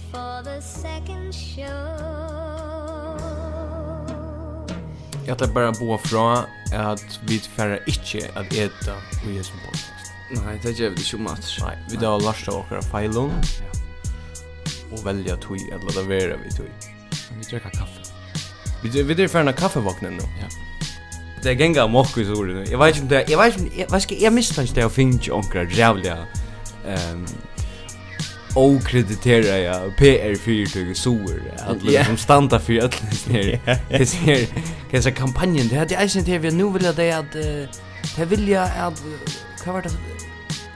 before the second show Jag tar bara bo fra at vi färra inte att äta och ge podcast. Nei, det gjør vi ikke om at Nej, vi då lastar åkra filen. Och välja tui eller låta vara vi tui. Vi dricker kaffe. Vi vi det färna kaffevaknen nu. Ja. Det er genga mokk i ordet nu. Jag vet inte, Jeg vet ikke om, inte, vad ska jag misstänka det jag finns ju ankra jävla ehm okreditera ja. PR4 sover att liksom standa för att det är ser kanske kampanjen. Det hade jag inte vi nu vill jag det att det vill jag att vad var det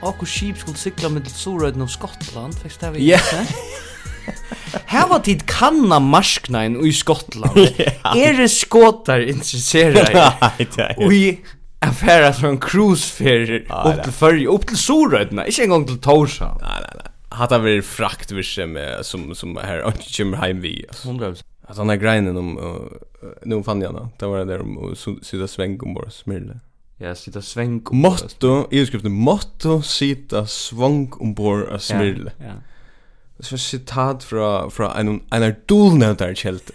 Akku skip skulle cykla med Sorøyden av Skottland, fikk det vi gjør, Her var tid kanna marsknain i Skottland. Er det skottar intresserade? Nej, affärer från cruiseferer upp till Färje, upp till Sorøydna, inte en gång till Torshavn. Nej, nej, nej har han varit frakt med som som här och Jimmy Heimvi. 100 Alltså han här grejen om uh, nu fann jag då. Det var det där om sitta sväng om bara smyrle. Ja, sitta sväng om motto, i skriften motto sitta svång om bara smyrle. Ja. Det var citat från från en en artulnätar kält.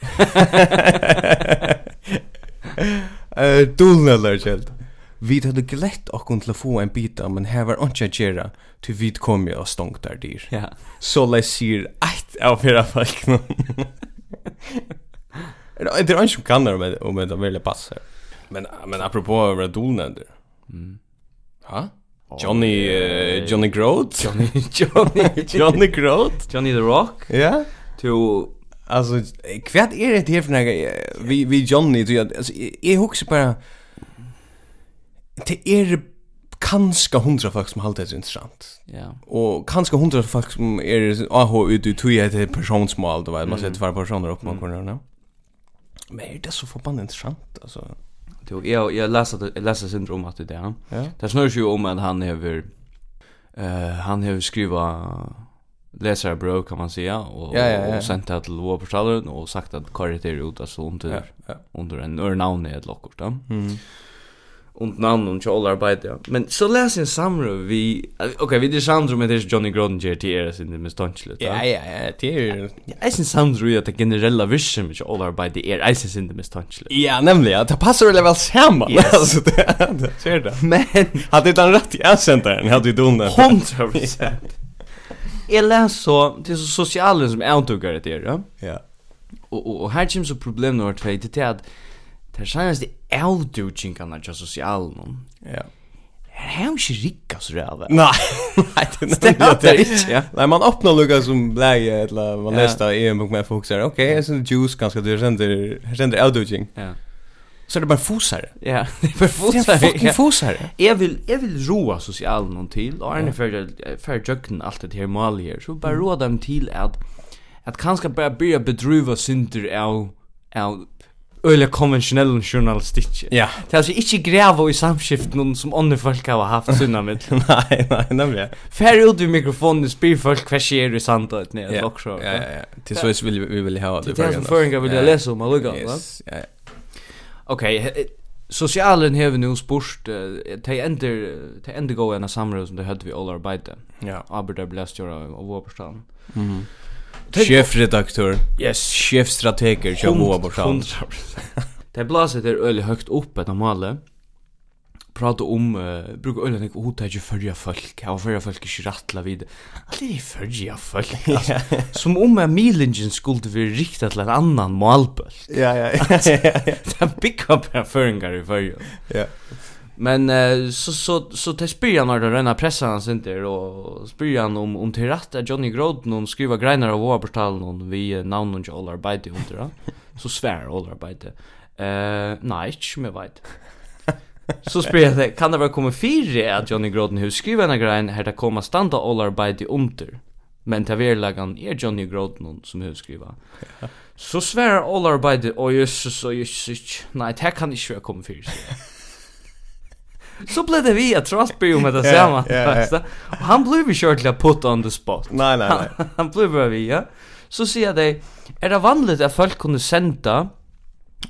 Eh, dulnätar kält vi hadde glett okkur til å få en bita, men her var ikke att göra til vi kom jo og stångt der dyr. Ja. Så läs sier eit av era folk nå. Det er ikke som kan det, om det vill passa. Men men apropå över dolnänder. Mm. Ha? Johnny uh, Johnny Groat, Johnny Johnny Johnny Groat, Johnny the Rock. Ja. Yeah? To Alltså, kvart är det här för när vi vi Johnny du alltså jag huxar bara det er kanska hundra folk som halda det intressant. Ja. Och kanska hundra folk som är AH ut i ett personsmål, då vet man ser för personer upp man kan nu. Men det är så förbannat intressant alltså. Jo, jag jag läste jag läste syndrom att det är. Ja. Det snurrar ju om att han över eh han har skriva läsare bro kan man säga och ja, ja, ja. och sent att lova på stallen och sagt att karaktärer ut alltså under ja, ja. under en örnavn i ett lockort då. Mm und namn und all arbete. Ja. Men så läs en samru vi okej okay, vi det samru med det Johnny Groden till er sin det med stanchle. Ja ja ja, det är är sin samru att det generella vision med all arbete är är sin det med stanchle. Ja, nämligen att det passar väl väl samman. Yes. Alltså det ser det. Men hade det rätt i centern hade vi donat. 100%. Jag läs så det är så sociala som outdoor det är, ja. Ja. Och och här kommer så problem nummer 2 det är att Det senaste avdukingarna till socialen. Ja. Här har inte rikka så där. Nej, nej det är inte Ja. Nej, man öppnar lukka som bläge eller man nästa är en med folk här. Okej, okay, så juice ganska det sänder sänder avduking. Ja. Så det är bara fosar. Ja, det är bara fosar. Det är fosar. Jag vill, jag vill roa socialen någon till. Och Arne för, för jöken allt det här mål här. Så bara roa dem till att att kanske bara börja bedriva synder av, av öle konventionell journalistik. Ja. Det är alltså inte gräva i samskift någon som andra folk har haft sina med. nej, nej, nej. Fär ut vid mikrofonen och spyr folk vad sker i sandet ner ja, också. Ja, ja, ja. Till så vis vill vi vill ha det. Det är förringa vill jag läsa om alltså. Yes, ja. ja. Okej, socialen har vi nu spurst till änder till änder gå en av samråd som det hade vi all arbete. Ja. Arbetar bläst göra av vår förstånd. Mhm. Chefredaktör. Yes. Chefstrateger kör Moa Borsan. Det blåser det öle högt upp ett normale. Prata om uh, brukar öle nek hota ju förja folk. Ja, förja folk är rattla vid. Allt är förja folk. Som om en milingen skulle vara rikta till en annan malpult. Ja, ja. Det är big up här förringar i förja. Ja. Men uh, så så så till spyran när det rena pressa han inte och spyran om om till rätt att Johnny Groden hon skriva grejer av vår portal någon vi namn och all arbete under då. Så svär all arbete. Eh, nej, med vet. Så spyr jag kan det vara komma fyra att Johnny Groden hur skriva en grejen här det kommer standa all arbete under. Men ta är lagan är Johnny Groden som hur skriva. Så svär all arbete och så och jösses. Nej, det kan inte jag komma fyra så blev det vi att Trosby om det samma. Och han blev ju shortly put on the spot. Nej, nej, nej. Han blev bara vi, ja. Så säger de, är det vanligt att folk kunde sända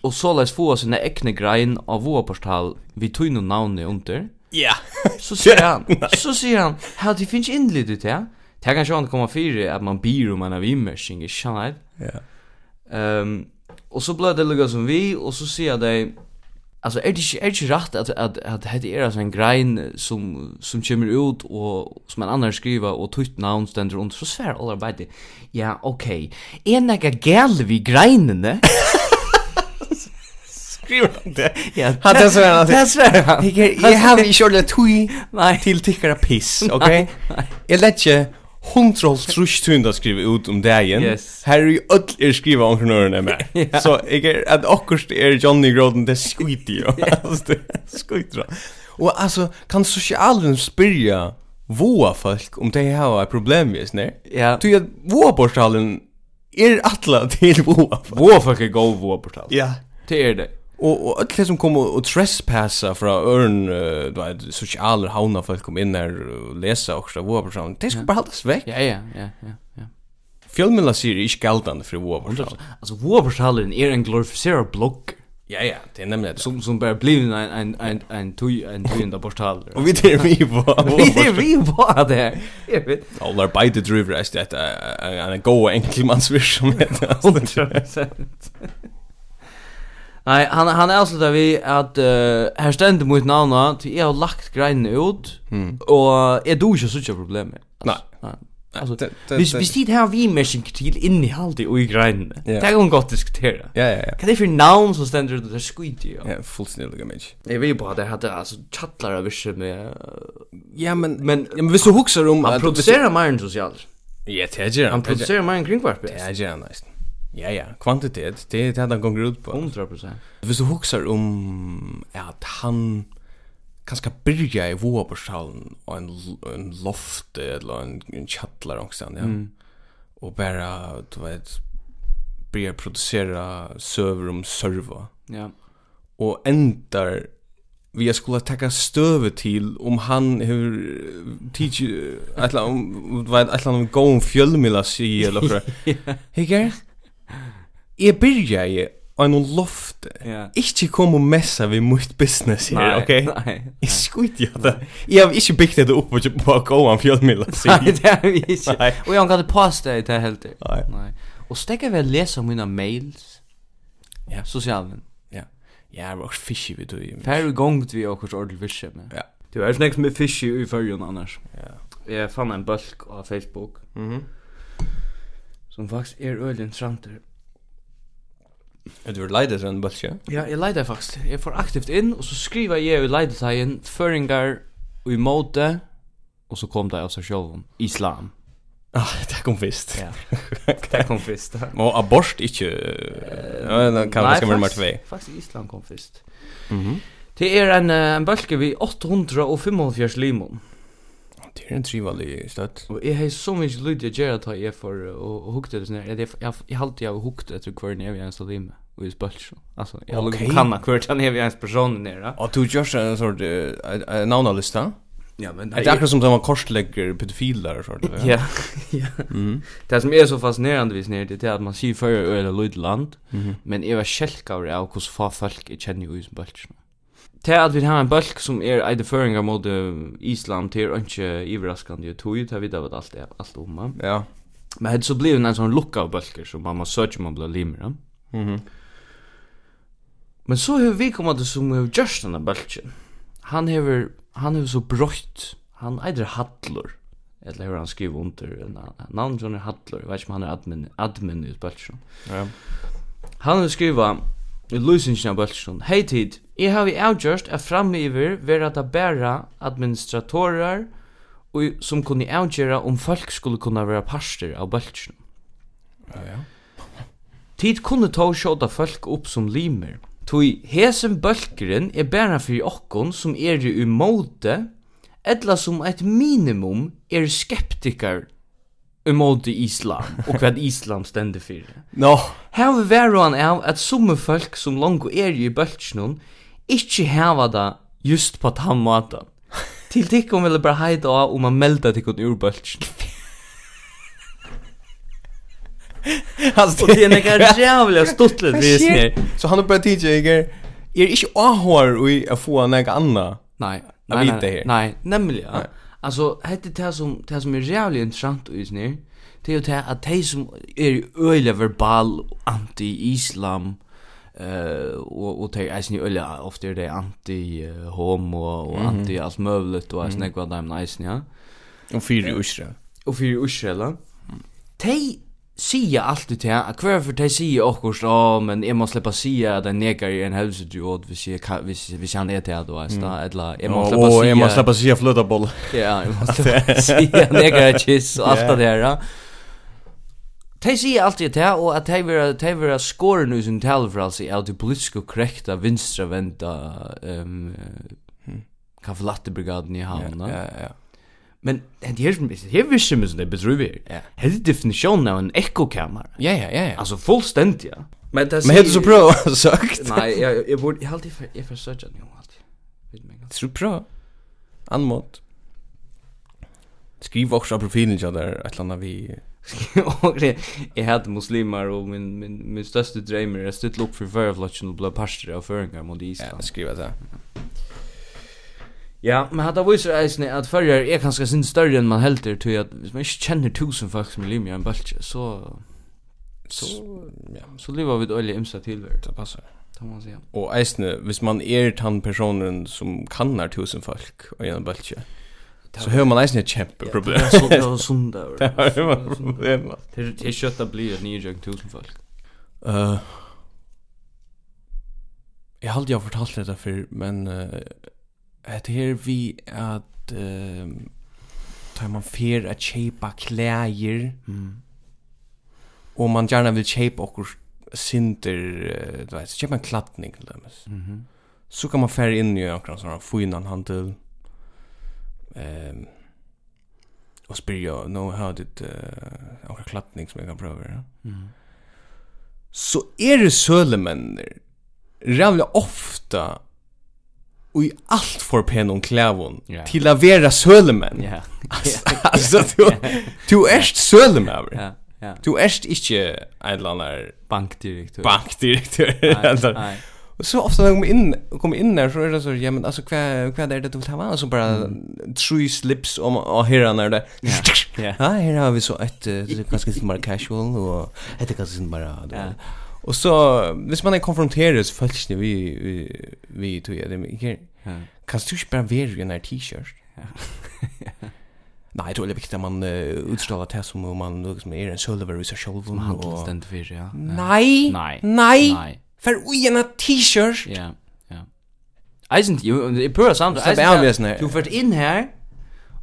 och så läs få sina egna grejen av vår portal vi tog in namnet under? Ja. Så säger han, så säger han, här det finns inledet det, ja. Det kanske han kommer fyra att man byr om en av immersing, inte sant? Ja. Ehm, och så blev det lugga som vi och så säger de alltså är det är det rätt att att att det är alltså en grein som som kommer ut och som en annan skriver och tutt namn ständer runt så svär alla bara det. Ja, okej. Okay. Är några gäll vi greinene? skriver han det. Ja, han det svär han. Det svär han. Jag har ju kört det tui. Nej, till tycker piss, okej? Okay? Jag lägger hundra trusk tunda skriva ut om dagen. Yes. Här är ju öll er skriva om kronörerna med. ja. Så jag är att akkurst är Johnny Groden det skiter ju. Skiter. Och alltså kan socialen spyrja voa folk om det har ett problem just nu. Ja. Du är voa portalen är alla till voa. Voa folk är go voa portal. Ja. Det är det. Och och allt som kom og trespassa från örn då är sociala hauna folk kom in där och läsa och så var person. Det ska bara hållas väck. Ja ja ja ja ja. Filmen ser ju skaldande för vad. Alltså vad er en glorifierad blogg. Ja ja, det är nämligen det. Som som bare blir en en en en tui en tui portal. Og vi det vi var. Vi det vi var det. Jag vet. All our by driver är det en goa enkelmansvision. 100%. Nei, han han er avslutar vi at uh, her stendur mot navna, til er lagt greinene ut, mm. og er du ikke sånne problem. Altså, nei. nei. Altså, hvis, hvis tid her vi mersing til innholdet og i greinene, yeah. det er man godt diskutera. Ja, ja, ja. Kan er det for navn som stendur det er skuid i. Ja, fullständigt mye. Jeg vil bare at hadde altså, chatlar av visse med... Ja, men, men, ja, men hvis du huxar om... Han produserer mer enn sosialer. Ja, det er Han produserer mer enn kringvarp. Det er gjerne, nice. Ja, ja, kvantitet, det er det han gonger ut på. 100%. Hvis du huksar om at han kanskje byrja i voa på sjalen og en, en loft eller en, en kjattlar også, ja. Mm. Og bara, du vet, byrja producera server om server. Ja. Og endar vi jag skulle ta stöve till om han hur teach att om vad att han går om fjällmilla sig eller för. Hej Jeg byrja i en loft. Yeah. Ikke kom og messa vi mot business her, ok? Nei, nei. Jeg skuit jo det. Jeg har ikke bygd det opp på å gå an fjallmiddag. Nei, det har vi ikke. Og jeg har ikke påstå det til helt. Nei. nei. Og stekker vi å lese mine mails. Ja. Sosialen. Ja. Ja, det var fishy vi tog i. Færre gongt vi åkers ordentlig fishy med. Ja. Du er snakk som er fishy i fyrjun annars. Ja. Jeg fann en bulk av Facebook. Mhm. Mm som faktisk er øyelig interessanter. Er du leidet til en bølse? Ja, jeg leider faktisk. Jeg får aktivt inn, og så skriver jeg i leidetegjen føringar og imode, og så kom det av seg selv om islam. Ah, det kom fyrst. Ja, det kom først. og abort ikke... Uh, uh, kan nei, faktisk, faktisk islam kom først. Mm -hmm. Det er en, en bølge vi 845 limon. Det er en trivelig støtt. Og jeg har så mye lyd jeg gjør at jeg får og hukte det sånn her. Jeg har alltid har hukte etter hver nere vi ens av lime og i spølsen. Altså, jeg har lukket kanna hver nere vi ens personen nere. Og du gjør seg en sort navnalista? Ja, men det är akkurat som att man korslegger pedofiler og sånt. Ja, ja. Mm. Det som är så fascinerande vis ner det är att man ser för öra lydland, mm -hmm. men är var skälkar av hur få folk känner ju i bultsen. Det at vi har en bulk som er eide føringar mot Island til ikke iverraskande i tog, det vet jeg vet alt, alt om. Ja. Men det så blir det en sånn lukka av bulker som man må søke man blir limer. Mm -hmm. Men så har vi kommet til som har gjørst denne bulken. Han har han har så brøtt, han eider hattler. Eller hur han skriver under navn som er Hattler. jeg vet ikke om han er admin, admin i bulken. Ja. Han har skrivet i Lysingen av bulken, hei tid, Jeg har vi avgjørst at framgiver vera det bæra administratorer og som kunne avgjøre om folk skulle kunne være parster av bølgen. Ja, ja. Tid kunne ta og sjåta folk opp som limer. Tui hesen bølgeren er bæra fyrir okkon som er i umåte, etla som et minimum er skeptikar umåte islam, og hva islam stender fyrir. No. Her vil være han av at somme folk som langt er i bølgeren ikke heva det just på den måten. Til tikkum vil bara bare heida av om man melda tikkum ur bøltsen. Alltså det är några jävla stuttlet visning. Så han har börjat tidigare, jag är inte ahår i att få något annat. Nej, nej, nej, nej, nämligen. Alltså, hette det som, det som är jävla intressant i visning, det är ju det att de som är öjliga verbal anti-islam, eh och och det är ju öliga ofta är det anti homo och anti allt möjligt och såna vad där nice ja. Och för i Israel. Och för i Israel. Tej sia allt ut här. Kvar för tej sia och så men jag måste släppa sia att den nekar i en hälsa du åt vi ser vi vi kan det här då så eller jag måste släppa sia. Och jag måste släppa sia flöda boll. Ja, jag måste släppa sia nekar kiss och allt det där. De sier alltid det, og at de vera, de vera skåren i sin talfralsi av de politiske korrekta vinstra venda um, kaffelattebrigaden i havna. Ja, ja, ja. Men det här som det här visste mig som det bedriver. Ja. Det är definitionen av en ekokamera. Ja, ja, ja, ja. Alltså fullständigt, ja. Men det Men heter så bra sagt. Nej, jag jag borde jag alltid för jag försöker nu alltid. Vet mig. Så bra. Anmod. Skriv också profilen jag där ett land vi och det är hade muslimer och min min min största dröm är att ställa upp för förflotchen och bli pastor av föringar mot Island. Ja, skriva det. Ja, men hade vi så eisne att förr är kanske sin större än man helter till att hvis man inte känner tusen folk som lever i en bulge så så ja, så lever vi då imsa till det passar. Det man säga. Och eisne, hvis man är tant personen som kannar tusen folk og en bulge Så hör man nästan ett kämpe problem. Det är så sunda. Det är problem. Det är kött att bli ett nyjag tusen folk. Eh Jag har aldrig fortalt det för men uh, det här vi att uh, tar man fer att chepa kläder. Mm. Och man gärna vill chepa och sinter, du vet, chepa en kladdning till dem. Mhm. Så kan man färra in i några sådana fina handel ehm og spyrja no how dit eh uh, klappning som jeg kan prøve. Ja? Mm. Så er det sølemennir rævlig ofta og i alt for penon klævon yeah. til att vara sølemenn. Ja. Alltså du du erst sølemenn. Ja. Ja. Du erst ikkje en eller annan bankdirektör. Nei, Nej. Så ofta när de kommer in kommer där så är det så ja men alltså hva, kvar er det du vill ha så bara true slips om och här när det. Ja. Ja, här har vi så ett ganska lite mer casual och heter ganska lite mer då. Och så hvis man är konfronterad så faktiskt vi vi vi tror jag det. Ja. Kan du spara vara i en t-shirt? Ja. Nej, jeg tror det er viktig at man uh, utstrålar det som om man liksom, är en sølver i seg selv. Som handlas den inte för, ja. Nei! Nej! Nej! Nej! för ojena t-shirt. Ja, ja. Eisen, ju, i pura samt, eisen, du fört in här,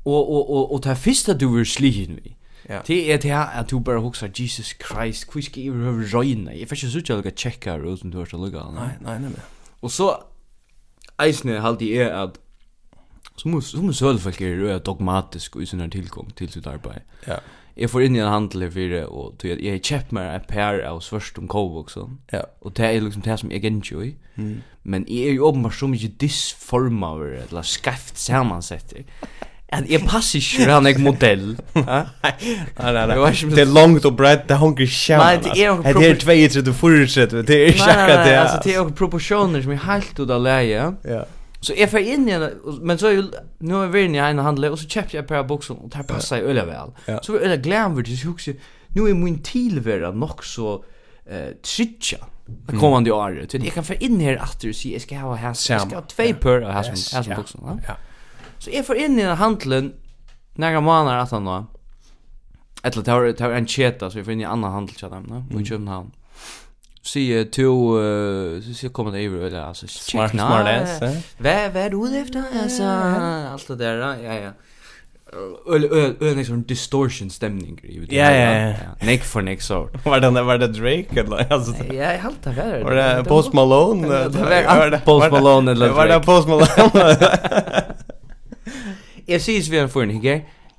och och och och ta första du vill sligen vi, Ja. Det är det här att du bara huxar Jesus Christ, hur ska jag över röjna? Jag får inte så tjocka checka här ut som du har så lugga. Nej, nej, nej. Och så, eisne halte jeg at som som sølfolk er dogmatisk i sin tillgång til sitt arbeid. Ja jeg får inn i en handel her for det, og tog jeg, jeg kjøpt meg et par av svørst om kov også. Ja. Og det er liksom det som jeg gjenker i. Mm. Men jeg er jo åpenbart så mye disforma eller skreft sammensett. At jeg passer ikke for han er modell. Nei, nei, nei. Det er langt og brett, det hunker skjermen. Nei, det er jo proportioner. Det er tvei, det er jo proportioner. Det er jo proportioner som er helt ut av leie. Ja. Så jeg får in igen men så er jo, nu er vi inne i en handel og så köpte jeg et par bukser, og det her passer jeg öliga vel. Ja. Så vi öliga glämmer det så också. Nu er min tillvärda nok så eh tjitcha. Det kommer det året. Så jeg kan få inn her att og si, jeg skal ha här jag ska ha två pør av här som här som boxar. Ja. ja. Så jeg får inn i en handeln några månader at han då. Eller det var en cheta så jeg får inn i en annan handel så där, va? I København se to så ska kommer det över eller alltså smart smart läs. Vad vad du efter alltså allt det där ja ja. Öl öl öl liksom distortion stämning i det. Ja ja ja. Nick för Nick så. Var det var det Drake eller alltså. Ja, jag helt där. Var det Post Malone? Det var Post Malone eller. Var det Post Malone? Jag ses vi en förning.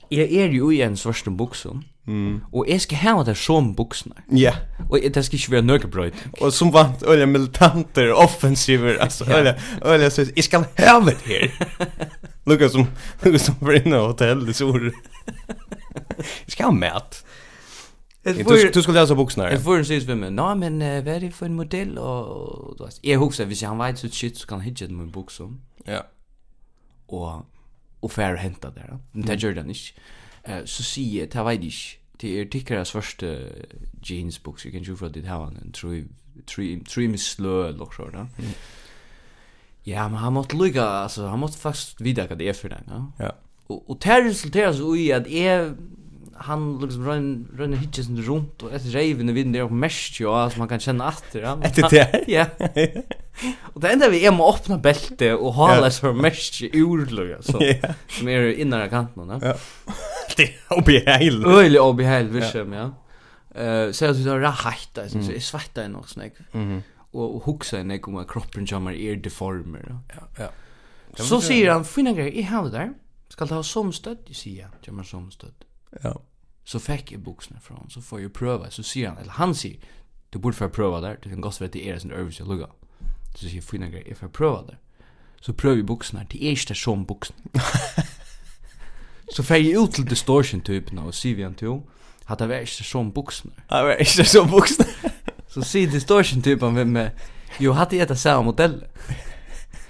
Jag är ju i en svarten buxon. Mm. Och jag ska ha det som buxorna. Ja. Och det ska inte vara några bröd. Och som vant öliga militanter, offensiver, alltså öliga, öliga så jag ska ha det här. Lucas som Lucas som var inne i hotell, det så. Jag ska ha mat. Du, du skulle läsa buxorna. Jag får en sys vem. Nej men uh, vad är det för en modell och du vet. Jag huxar hvis han vet så shit så kan han hitta med buxor. Ja. Och och fär hämta där. Men det gör den inte eh så ser jag det vet ich det är tickra första jeans books you can ju for det här en tror tror tror mig slö lock så där. Ja, men han måste lycka alltså han måste fast vidare vad det är för den, ja. Ja. Och och det resulterar så i att är han liksom run run hitches hitchen runt och ett raven i vinden och mest ju alltså man kan känna att det ja. Ett det. Ja. Och det enda vi är med att öppna bälte och hålla så mest urlöja så. Mer innan kanten, va? Ja riktigt obehagligt. Öjligt obehagligt visst ja. Eh så att det är rätt alltså så är svettar jag nog snägg. Mhm. Och och huxa en om att kroppen jammar är deformer. Ja, ja. Så säger han fina grejer i handen där. Ska ta som stöd, jag säger, jammar som stöd. Ja. Så fick jag boxen från så får jag pröva så säger han eller han säger du borde få pröva där. Du kan gå så vet det är sån övelse lugga. Så säger fina grejer, jag får pröva där. Så prövar vi boxen här. Det är som boxen. Så fer jag ut till distortion typen av Sivian 2 Hatta var inte som buksene Ja, var inte som buksene Så ser distortion typen med meg Jo, hade jag det samma modell.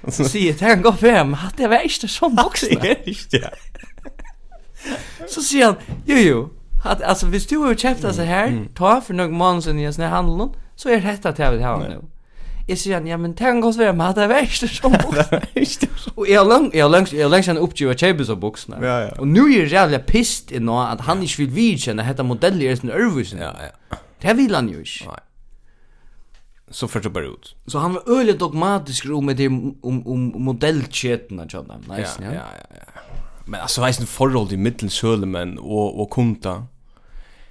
Så sier jag det er en god fem Hatt jeg var ikke som buksene Hatt jeg ikke, ja. Så sier han, jo, jo Hatt, alltså hvis du har köpt det så här, Ta för några månader siden i en sånn handel Så er dette til jeg vil nu. nå jag säger ja men tänk oss vem hade värst som Och jag lång jag lång jag har sen uppgiva Chambers of så när. Ja, ja. Och nu är jag jävla pissed i nå att han inte vill vidkänna detta modell är sin Irvis. Ja ja. Det vill han ju inte. Nej. Så för så bara ut. Så han var öle dogmatisk om med om om om modellkedjorna tjata. Nice. Ja ja ja. ja. Men alltså vet inte förhåll i mitten Sölmen och och Kunta.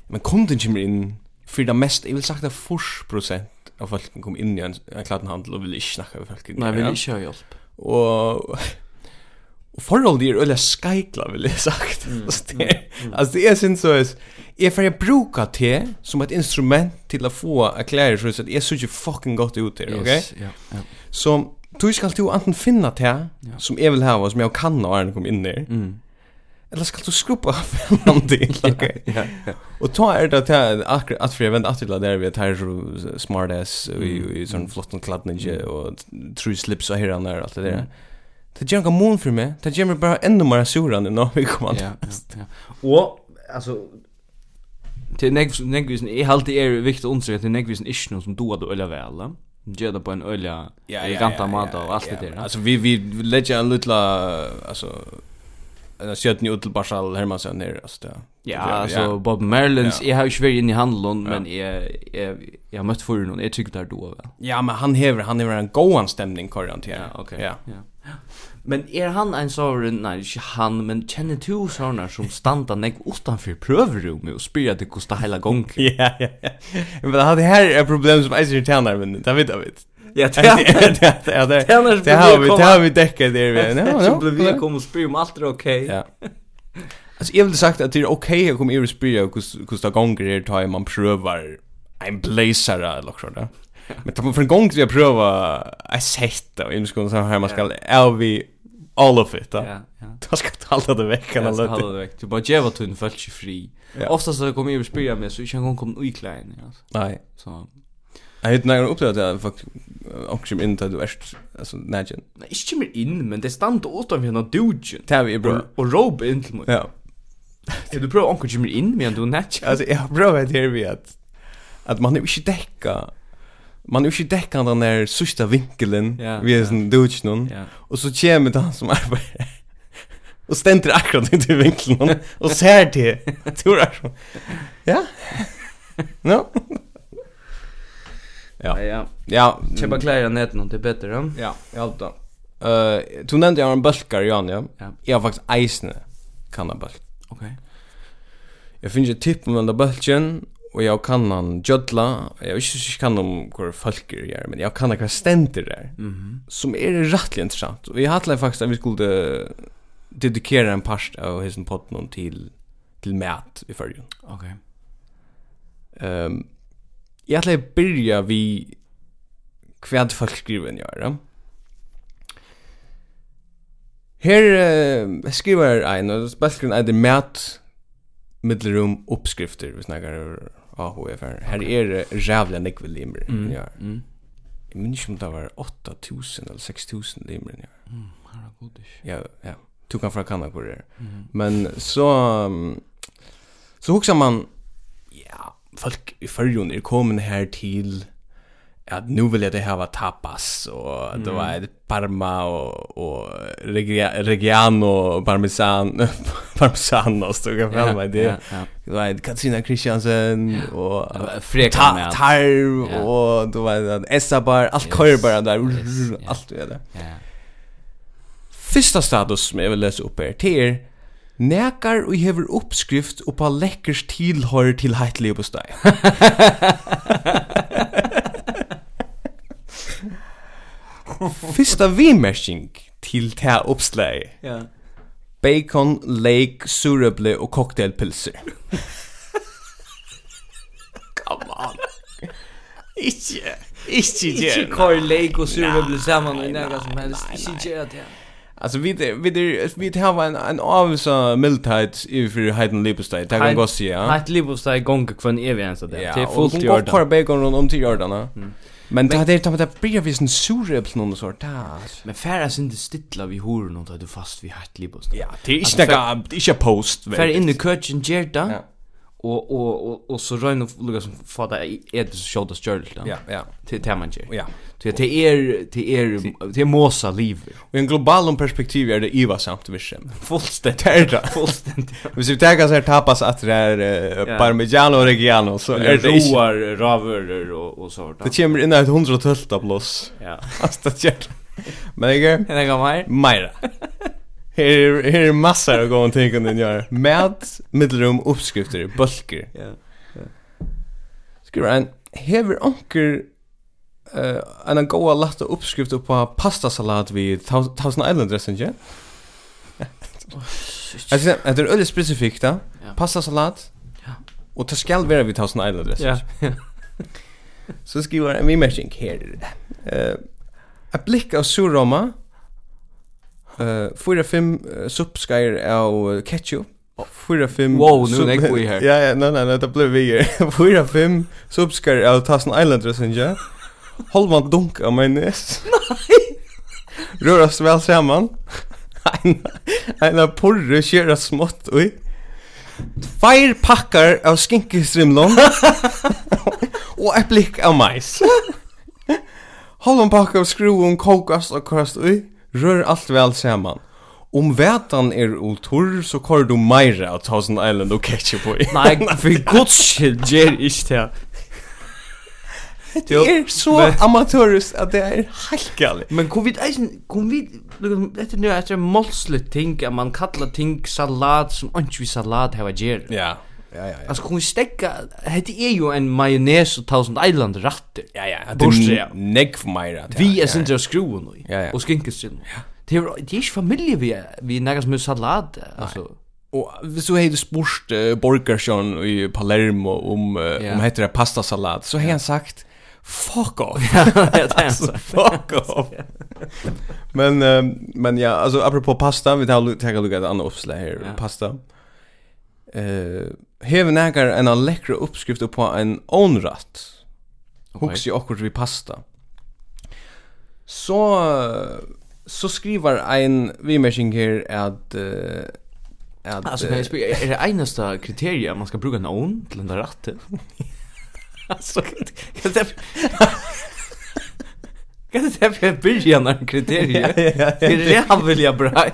Men kunden kommer in för det mest, jag vill sagt det 40 procent av folk kom in i en, en kladdenhandel och ville inte snacka med folk. Nej, ville inte ha hjälp. Og, og forhold er är eller vil jeg sagt. Mm, det är, mm, det er sin så er, jeg får jag brukar te som et instrument til å få erklære klär så at jeg så ikke fucking godt ut där, ok? Yes, ja. ja. Så du skal du enten finna te som jeg vil ha som jeg kan når jeg kom inn der, Mm. Eller skal du skruppa fram till? Okej. Och ta är det att att för event att det där vi tar så smart ass i i sån flott och kladd ninja och true slips och här och där allt det där. Det gör en mån för mig. Det gör bara ännu mer surande när vi kommer. Ja. Och alltså till next next är alltid är viktigt att undersöka till next är något som då då eller väl. Gör det på en öliga eleganta mat och allt det där. Alltså vi vi lägger en lilla alltså sjöt ni utel Barsal Hermansson här alltså. Ja, alltså Bob Merlins jag har ju svär inne i handeln men jag jag jag mött för någon jag tycker där då väl. Ja, men han hever, han hever en goan stämning korrent här. Ja, okej. Ja. Ja. Men är han en sån nej, inte han men känner du såna som standa näck utanför prövrummet och spyr att det kostar hela gången. Ja, ja. Men det här är problem som är så tjänar men det vet jag vet. Ja, ja, det ja, det. Det har vi det har vi täckt där vi. Nej, så blev vi kom och spyr om allt är okej. Ja. Alltså jag vill sagt att det är okej att komma i och spyr och hur hur gånger det tar man prövar en blazer eller så där. Men tar man för en gång så jag pröva ett sätt och jag ska så här man ska är vi all of it. Ja, ja. Det ska ta det veck eller något. Ta det veck. Du bara geva vad du fri. Oftast när jag kommer i och spyr med så jag kan komma i klein. alltså. Nej. Så Jag hade några upplevt att fuck också im inte du är alltså nägen. Nej, inte kommer in, men det stand åt av henne dugen. Det är bra. Och rob in till mig. Ja. Är du prövar onkel kommer in men du nätcha. Alltså jag prövar det här vid att att man inte täcka man är ju inte täcka den där sista vinkeln ja, vi är sån dugen någon. Ja. Och så kommer det han som arbetar. Och ständer akkurat inte i vinkeln och ser det. Tror jag. Ja. No. Ja. Ja. Ja, köpa kläder nät det till bättre då. Ja, jag har. Eh, du nämnde jag en bulkar Jan, ja. Jag har faktiskt isne kan en bulk. Okej. Jag finner ett tipp om den där bulken och jag kan han jödla. Jag vet inte så kan om hur folk gör, men jag kan ha ständer där. Mhm. Som är rätt intressant. Och jag hade faktiskt att vi skulle dedikera en part av hisen potten till till mat i förrjun. Okej. Ehm Jag vill börja vi kvad folk skriver ni gör. Her uh, skriver ein, og spesgrunn er det mat middelrum oppskrifter, vi snakkar AHF her. Her er det rævlig nekve limer. Mm. Ja. Mm. Jeg minns ikke om det var 8.000 eller 6.000 limer. Ja. Mm, her er god Ja, ja. Du kan fra kanna hvor det er. Mm. Men så... Um, så huksar man folk i förrjon är kommande här till att nu vill jag det här tapas och mm. det var parma och, och regia, reggiano parmesan parmesan och stod jag fram med det. Ja, ja. Det var Katrina Christiansen ja. och Freka med tarv ja. och det var Essabar allt yes. kör bara där yes. allt det där. Ja. Fyrsta status som jag vill läsa upp är till Nekar og hever oppskrift og på lekkers tilhører til heitlig på steg. Fyrsta vimersing til ta oppslag. Ja. Bacon, lake, surable og cocktailpilser. Come on. Ikke, ikke gjør. Ikke kor lake og surable saman og nega som helst. Ikke gjør det. Alltså vi det, vi det, vi det har en en avsa mildhet i för Hayden Lipostay. Det kan gå se. Ja. Hayden Lipostay gånger kvar evig ens det. Det är fullt gjort. Och kvar bacon runt om till Jordan. Men det hade tappat det blir visst en surreps någon sort där. Men färra sin det stilla vi hur någon där du fast vi Hayden Lipostay. Ja, det är inte det är inte post. Färra in i köchen Jordan. Ja og og og og så rön lukka som får det så shoulders stjørl. Ja, ja. Till Termanger. Ja. Till till er till er till Mosa liv. Och en global perspektiv är det Eva samt vision. Fullständigt är det. Fullständigt. Vi tar ta så här tapas att det är parmigiano reggiano så är det roar raver och och sånt. Det kommer in ett 112 plus. Ja. Fast det gör. Men jag är. Jag går mer. Mer. Her her er massor av gång tänker den gör. Med mittelrum uppskrifter, bulker. Ja. Skriver en hever onker eh en goa lasta uppskrift på pastasalat vid Thousand Island dressing, ja. Alltså det är öle specifikt då. Pastasalat. Ja. Och det ska vara vid Thousand Island dressing. Ja. Så skriver en vi matching här. Eh, a blick av surroma Eh, fyra fem subskyer av ketchup. Fyra fem Wow, nu näck vi här. Ja, ja, nej nej, det blev vi. Fyra fem subskyer av Thousand Island Messenger. Håll man dunk av majonnäs. Nej. Röras väl samman. Ena porre kjera smått, oi. Fire pakkar av skinkestrimlon. og ett av mais. Hold en pakka av skruven, kokast og krast oi rör allt väl samman. Om vätan är otur så kör du Myra av Thousand Island och ketchup på. Nej, för guds skull, ger inte det. Det är så amatörist att det är helt galet. Men kom vi kom vi, det är nu att det är målsligt ting, att man kallar ting salat som inte vi salat här ger. Ja ja, ja. Alltså kommer stäcka hade är ju en majonnäs och Thousand island ratter. Ja ja, borste ja. Neck för mig rat. Vi är inte skruva nu. Ja, ja. Och skinkestril. Ja. Det är det är familj vi vi nägas med sallad alltså. Och så hade du spurst uh, Borgersson i Palermo om uh, ja. om heter det pasta sallad så har han sagt fuck off. ja, det är alltså, fuck off. men um, men ja, alltså apropå pasta, vi tar tar ett annat uppslag här, ja. pasta. Eh uh, hever nekar en av lekra uppskrift på en onratt. Okay. i okkur vi pasta. Så så skriver ein vimersing her at uh, at alltså kan jag spela är det enaste kriteriet man ska bruka en on till den där ratten? alltså kan det Kan det här för början av kriteriet? Det är det han vill jag bra.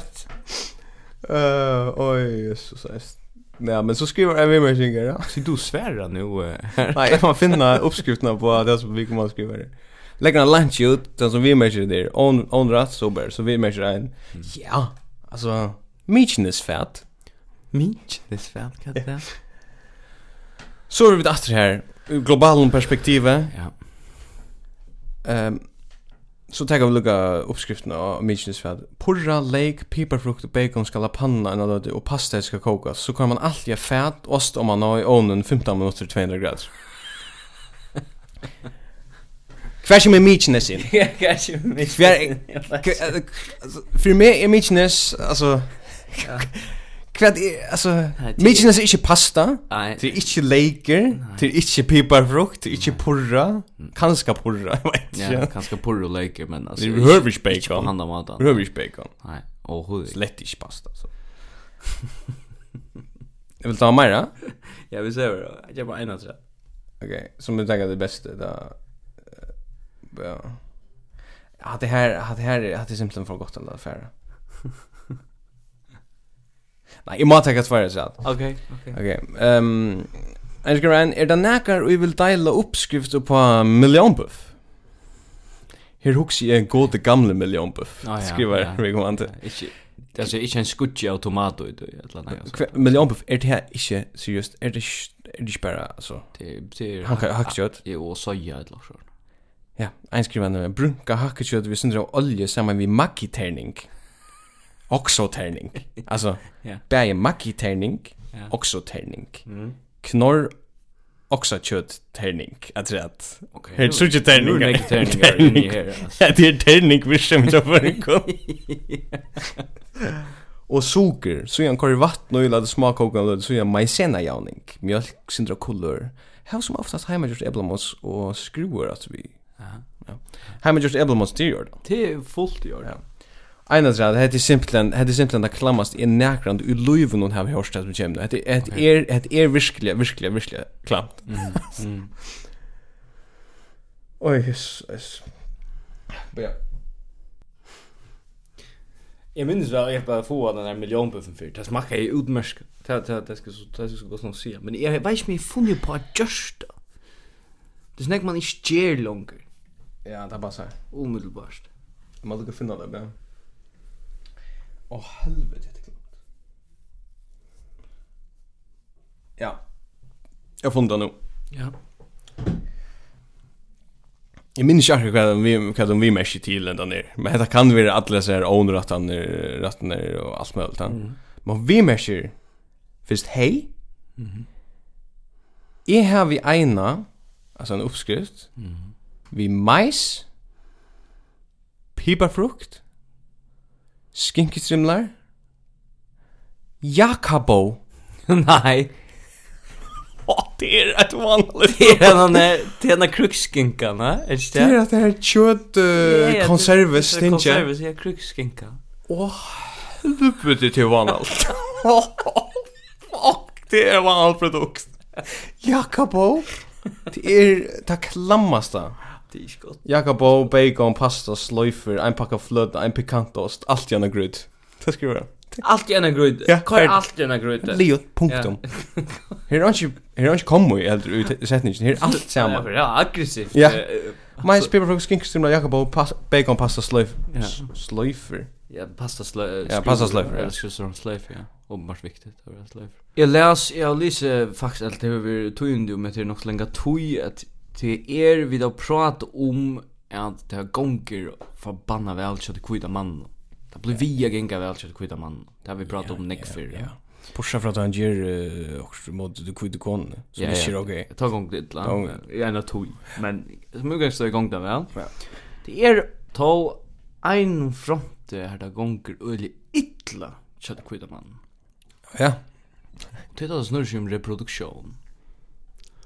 Eh, oj, Jesus, säst. Ja, men så skriver jag med mig ja. Så du svärar nu. Nej, jag får finna uppskrifterna på det som vi kommer att skriva det. Lägger en lunch ut, den som vi märker där. On, on rätt sober, så vi märker en. Ja, alltså, mycket är fett. Mycket är fett, kan det Så är vi efter här, globalen perspektivet. Ja. Ehm, Så tar vi lukka uppskriften av Mykines fad. purra, lake, piparfrukt och bacon ska la panna en lödde och pasta ska kokas. Så kan man alltid fät ost om man har i ovnen 15 minuter 200 grader. Kvar som är Mykines in. Ja, kvarsi med Mykines. För mig är Mykines, alltså... Kvad er, altså, Mykinas er ikke pasta, det er ikke leker, det er ikke piparfrukt, det er ikke purra, kanska purra, jeg vet ikke. Ja, kanska purra og leker, men altså, vi hører ikke bacon. Ikke på handa matan. Vi bacon. Nei, overhovedet. Slett ikke pasta, så. Jeg vil ta mer, da? Ja, vi ser det, jeg er bare en av tre. Ok, som du tenker det beste, da, ja. Ja, det her, ja, det her, ja, det er simpelthen for godt, her, det her, Nei, jeg må tenke hva svaret sånn. Ok, ok. Ok, um, jeg skal regne, er det nækker vi vil deile oppskrift på millionbuff? Her hugsi jeg en god gamle millionbuff, ah, ja, skriver ja, vi kommer an til. Ikke, altså, ikke en skutje av tomato i det, eller annet. Millionbuff, er det her ikke, seriøst, er det, er det ikke bare, altså? Det, det er... Hakkjøtt? Jo, og soja, eller annet. Ja, en skriver han, brunka hakkjøtt, vi synder av olje sammen med magiterning. Ja också tärning. Alltså ja. Bäge macki tärning, ja. också tärning. Mm. Knorr också kött tärning. Jag tror att okay. Helt så tärning. Nu är tärning i här. Ja, det är tärning vi som jag för en kom. Och socker, så jag kör vatten och lade smakkoka och så jag majsena jauning. Mjölk, sindra kullor. Här som oftast hemma gjort eblamos och skruvar att vi. Ja. Ja. Hemma gjort eblamos till gör. Det är fullt gör. Ja. Einar drad, det er simpelthen, det er simpelthen det klammast i nækrand i luven hun har hørst at vi kjem. Det er er hetta er virkelig, virkelig, virkelig klamt. Mm. Oj, yes, yes. Ja. Jeg minnes vel jeg bare få den der millionbuffen fyrt. Det smakker jeg utmersk. Det, det, det, skal, det skal godt noe si. Men jeg vet ikke om jeg funnet på at gjørst da. Det snakker man ikke gjør langer. Ja, det er bare sånn. Umiddelbart. Man lukke finne det, ja. Åh, helvete, det er klart. Ja. Jag funderar nå. Ja. Jag minns inte vad vi vad de vi mesh till ända ner. Men det kan være alla så här owner rattene og alt mulig. och. Mm. Men vi mesh först hej. Mhm. Mm jag har vi ena alltså en uppskrift. Mhm. Vi majs, piparfrukt, Skinkistrimlar? Jakabo? Nei. Åh, det er et vanlig Det er denne, det er denne krukskinka, ne? Er det det? Det er at det er kjøtt uh, konserves, tenker jeg. Konserves, ja, krukskinka. Åh, det burde til vanlig. Fuck, det er vanlig produkt. Jakabo? Det er det klammaste. Ja. Det är gott. Jakobo, bacon, pasta, slöjfer, en packa flöda, en pikantost, allt gärna grud. Det ska vi göra. Allt gärna gröd. Ja, Kvar allt gärna gröd. Leo, punktum. Här har inte här har inte kommit helt ut sättningen. Här allt samma. Ja, aggressivt. Ja. My paper from skinkstrimla Jakobo, bacon, pasta, slöjfer. Slöjfer. Ja, pasta slöjfer. Ja, pasta slöjfer. Ja, slöjfer. slöjfer, ja. Ombart viktigt att vara slöjfer. Jag läs, jag läser faktiskt allt det hur vi tog in det, men det är nog så länge tog att Det er vi då prata om att det här gånger förbanna väl kött kvita man. Det blir vi gänga väl det kvita man. Det har vi pratat om neck för. Ja. Pusha för att han ger också mot det kvita kon. Så det är okej. Ta gång det la. Ja, en tog. Men så mycket så igång där väl. Ja. Det är ta ein front här där gånger öle illa kött kvita man. Ja. Det är då snurr som reproduktion.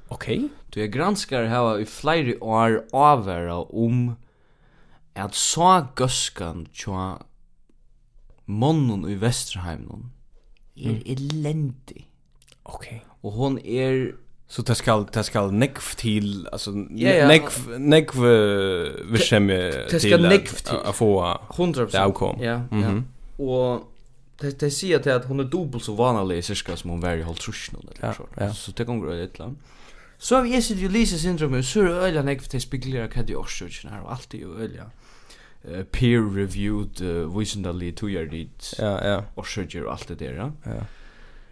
Okej. Okay. Du är granskar här i flera år avvärda om at så gøskan tja mannen i Västerheim er elendig. eländig. Okej. Okay. Hon er... Så det skal det skal nekv til altså ja, ja. nekv nekv vi skemme til. Det skal nekv til. Å få 100%. Det avkom. Ja, mm -hmm. ja. Og det det sier til at hon er dobbelt så vanlig cirka som hon var i Holtrusjon eller ja, så. Ja. Så det kan gå illa. Mm. Så har vi er sitt jo lyse syndromet, så er det øyla nekv til spikler hva de årsøkene her, og alt er jo øyla peer-reviewed, uh, visendali, visendalig, tujarit, ja, ja. årsøkjer og alt det der, ja. ja.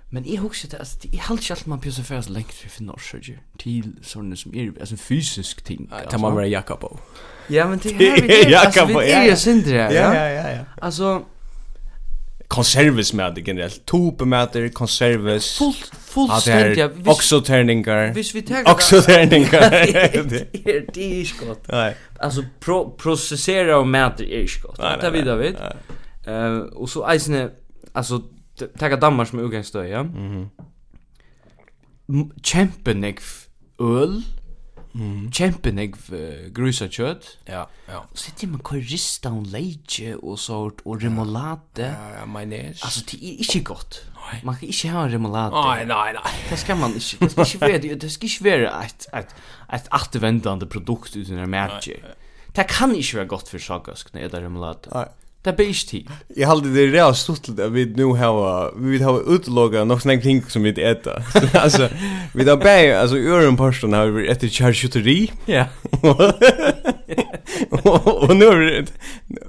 Men jeg husker det, altså, jeg halte ikke alt man pjøser færes lengt for å finne årsøkjer til sånne som er, altså, fysisk ting. Nei, tar man vara jakobo. Ja, men det er, det er, altså, vi er jo syndere, ja, ja, ja, ja. Altså, konservis med generellt tope med konservis full full stund ja också turningar vis vi tar också turningar det är det skott nej alltså pro processera och med är skott det vi David eh och så isne alltså tacka dammar som utgångsstöja mhm. Kämpen öl Mm. Kjempen jeg grusa kjøtt. Ja, ja. Og så sitter man kvar rista og leitje og sort, og remoulade. Ja, ja, mayonnaise. Altså, det er ikke godt. Nei. Man kan ikke ha remoulade. Nei, nei, nei. Det skal man ikke. Det skal ikke være, det skal ikke være et, et, et attervendende produkt uten en matcher. Det kan ikke være godt for sagaskene, er det remoulade. Nei. Det er ikke tid. Jeg halte det real stuttlet at vi nu har, vi vil ha utlogga nok sånne ting som vi ikke eta. altså, vi tar bæg, altså, ören øren har vi etter charcuterie. Ja. Og nu har vi,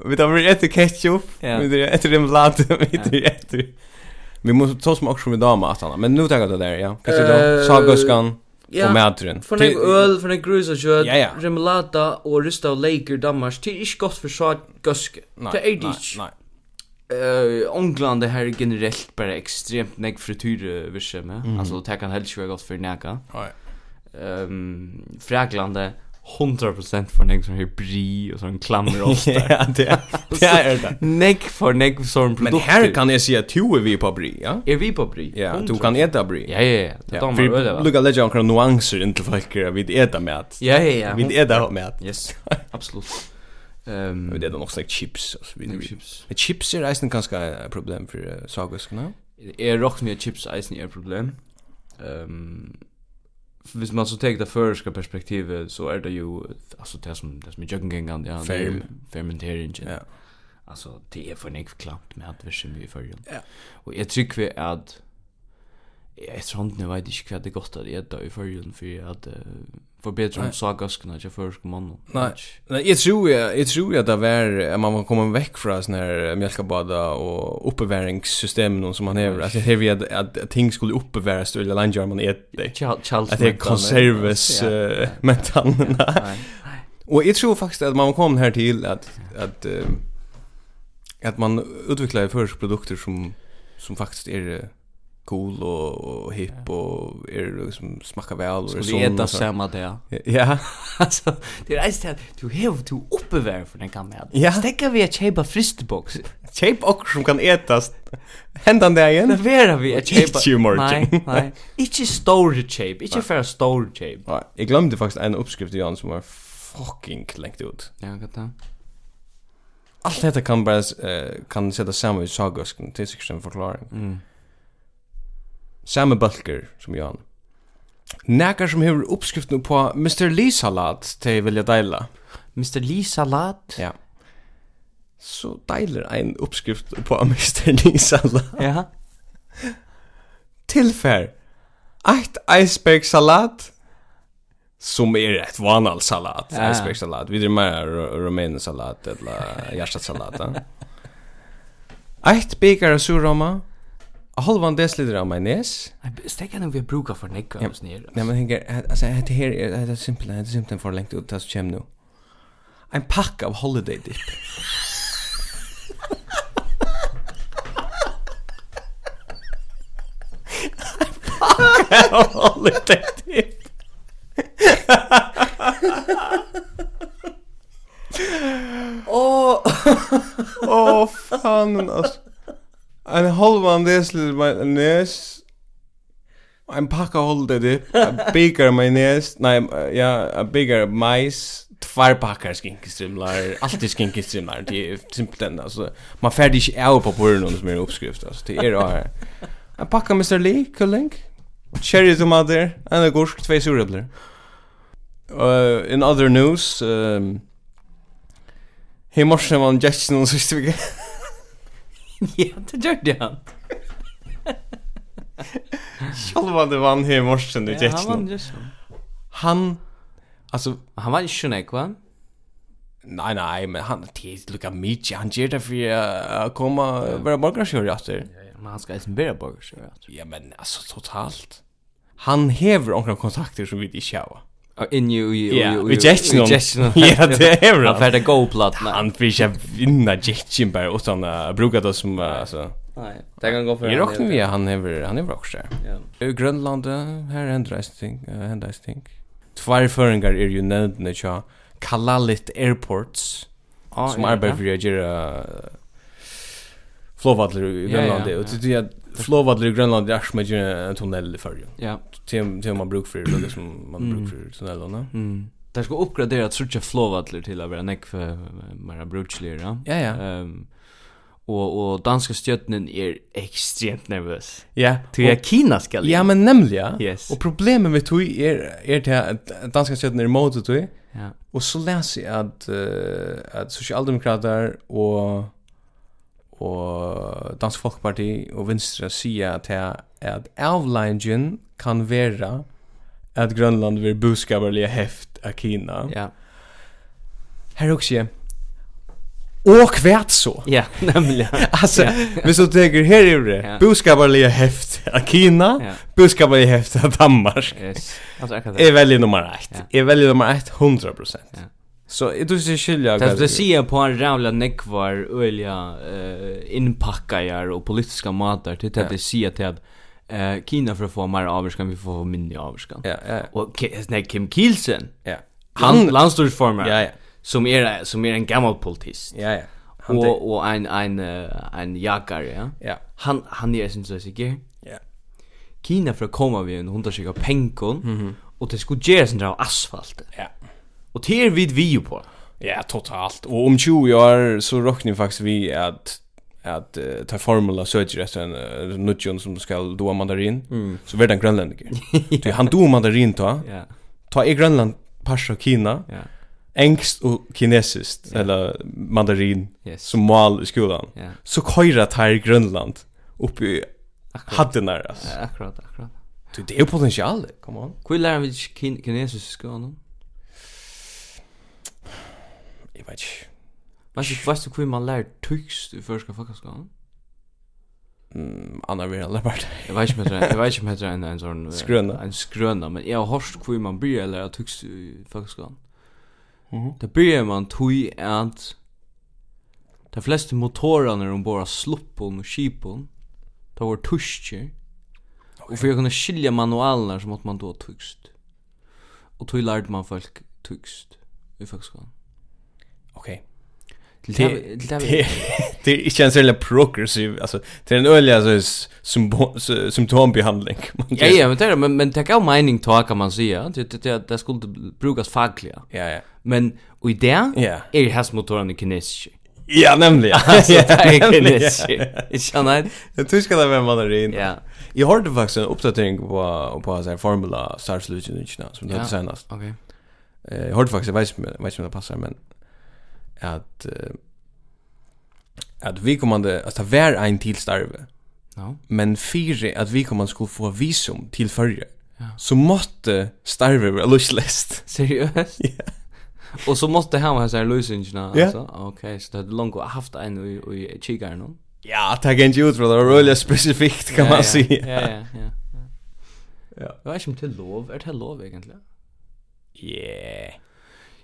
vi tar vi etter ketchup, vi tar etter en blad, vi tar etter... Vi måste ta som också med damer att han, men nu tänker jag det där, ja. Kanske då, sagoskan. Ja, og matren. For nek øl, for nek grus og kjøtt, ja, ja. remoulade og rista og leker dammars, det er ikke godt for så gøske. Det er det ikke. Nei, nei. Uh, England det her er generelt bare ekstremt nek frityre virse med. Mm. Altså, det kan helst ikke være godt for neka. Nei. Um, Fraklandet, 100% for nek sån her bri og sån klammer och der. Ja, det är det. Är det. Neck for neck sån produkt. Men här kan jag säga att du är vi på bri, ja? Er vi på bri? Ja, du kan äta bri. Ja, ja, ja. Det tar man väl va. Lucka lägga några nuanser inte folk att vi äta med. Ja, ja, ja. Vi äta med. Yes. Absolut. Ehm, vi det då nog sagt chips och så vidare. Chips. Men chips är nästan ganska ett problem för sagoskorna. Är rock med chips är ett problem. Ehm hvis man så tar det förska perspektivet så är det ju alltså det som det som är joggingen ja Ferm. fermentering ja. Alltså det är för nick klart med att vi vi för ja. Och jag tycker vi att efter hand nu vet jag inte vad det gott att äta i förrjun för att förbättra om sagaskorna till försk man. Nej. Nej, jag tror jag, jag tror att det var att man kommer väck från sån här mjölkabada och uppbeväringssystem någon som man har Alltså det vi att ting skulle uppbeväras eller landa man äter. Att det är konserves mentan. Och jag tror faktiskt att man kom här till att att att man utvecklar försk produkter som som faktiskt är cool och, och hip ja. och är det liksom smakar väl och så det är det samma där. Ja. alltså det är det du have to uppevär för den kan med. Ja. Stäcka vi att köpa fristbox. Köp och som kan ätas. Händan där igen. Det vera vi att köpa. Nej, nej. Inte store shape, inte för store shape. Ja, jag glömde faktiskt en uppskrift i Jan som var fucking längt ut. Ja, gata. Allt detta kan bara uh, kan sätta samman i sagosken till sig en förklaring. Mm samme bølger som Johan. Nekar som hever oppskriften på Mr. Lee salat til vilja deila. Mr. Lee salat? Ja. Så deiler ein oppskrift på Mr. Lee salat. Ja. Tilfær. Eitt iceberg salat som är ett vanal salat, ja. iceberg salat. Vi driver romaine salat eller hjärtat salat. Eitt bikar surroma a halvan desiliter av majonnäs. Stek kan vi bruka för nekka ja, och snir. Nej men tänker alltså det här är det simpelt, det är simpelt för längt ut tas chem nu. En pack av holiday dip. pack av holiday dip. Åh, oh, oh, fan alltså. En halvan desiliter majonnäs. En packa hållde det. En bigger majonnäs. Nej, ja, en bigger majs. tvær pakkar skinkestrimlar. Alltid skinkestrimlar. Det er simpelt enn altså man färdig ikke av på burnen som er uppskrift. altså det er det här. En pakka Mr. Lee, kulling. Cherry tomater. En agursk, tvei surabler. Uh, in other news. Um, Hei morsen var en jetsen noen siste vike. ja, det gjorde han. Själva det vann här i morse nu ja, han vann just så. Han alltså han var ju snäck va? Nei, nei, men han det lukka mycket han gjør det för att komma være borgarsjör etter. Ja, men han skal ska inte vara borgarsjör. Ja, men alltså totalt. Han hever några kontakter som vi inte har in you you you rejection. ja det är bra. För det go plot han fick jag vinna rejection bara utan att bruka det som alltså. Nej det kan gå för jag rockar mig han är han är också. Ja. Grönland här händer ting händer ting. Två föringar är ju nämnda tja Kalalit Airports som arbetar för att göra flåvattler i Grönland. och det är Flåvadler i Grönland är som en tunnel i färgen. Ja. Till till man brukar för det som man brukar för tunnelarna. Mm. Där ska uppgradera trutje flåvadler till att vara näck för mera bruksligare. Ja ja. Ehm och och danska stjärnan är extremt nervös. Ja, till att Kina ska Ja, men nämligen. Yes. Och problemet med tog är är det att danska stjärnan är emot tui. Ja. Och så läser jag att uh, att socialdemokrater och og Dansk Folkparti og Venstre sier at at avleingen kan være at Grønland vil buskaberlige heft av Kina. Ja. Her også Og kvært så. Ja, nemlig. altså, ja. hvis du tenker her i det, ja. buskaberlige heft av Kina, ja. buskaberlige heft av Danmark. Yes. Altså, akkurat det. Er veldig nummer ett. Ja. Er veldig nummer ett, 100%. Ja. Så det är så skilja. Det det ser på en rävla neckvar ölja eh inpackajar och politiska matar till att det ser till att eh Kina för att få mer avskan vi får mindre avskan. Ja, ja. Och nej Kim Kielsen. Ja. Han landstorsformer. Ja, ja. Som är som är en gammal politist. Ja, ja. Han och och en en en jakare, ja. Ja. Han han är sen så sig. Ja. Kina för att komma vi en hundra penkon. Mhm. Och det skulle göras en asfalt. Ja. Och det är vid vi på. Ja, totalt. Och om 20 år så räknar faktiskt vi att att uh, ta formula söker efter en uh, nutjon som ska doa mandarin mm. så blir den grönländiker. ja. han doa mandarin ta. Ja. Ta i Grönland passa Kina. Ja. Engst och kinesiskt ja. eller mandarin yes. som mål i skolan. Ja. Så köra tar Grönland upp i hadden där. Ja, akkurat, akkurat. Du, det är potential, come on. Kvill lär vi kinesisk skolan? Jeg vet ikke. Vet du, vet du hvor man lærer tykst i første folkeskolen? Mm, Anna vil ha lært. Jeg vet ikke om det jeg vet ikke om heter en, en sånn... Skrøna. En skrøna, men jeg har hørt hvor man blir å lære tykst i folkeskolen. Mm -hmm. Det blir man tog at de fleste motorene de bare sluppen og skipen, det var tusker, okay. og for å kunne skilje manualene så måtte man da tykst. Og tog lærte man folk tykst i folkskolan. Okej. Okay. Det det det är inte en sån progressiv alltså det är en ölig alltså symptombehandling. Ja ja, men det men men det kan mening ta kan man säga. Det det det det skulle brukas fagligt. Ja ja. Men och i det är det hästmotorn i kinesisk. Ja, nämligen. Alltså, det är kinesisk. Ikke annet? Jeg tror ikke det er med mandarin. Ja. Jeg hørte faktisk en oppdatering på, på sånn formula Star Solution, som det heter senast. Okay eh hörde faktiskt jag vet inte vet inte om det passar men att uh, att vi kommande alltså det var en till starve. Ja. Men fyra att vi kommande skulle få visum till förra. Ja. Så måste starve vara lustlist. Seriöst? Ja. Och så måste han ha så här lösningarna lösingarna alltså. Okej, så det hade långt haft en i i kikaren. Ja, det kan ju ut för det var väldigt specifikt kan man säga. Ja, ja, ja. Ja. Jag vet inte om det är lov. Är det lov egentligen? Yeah.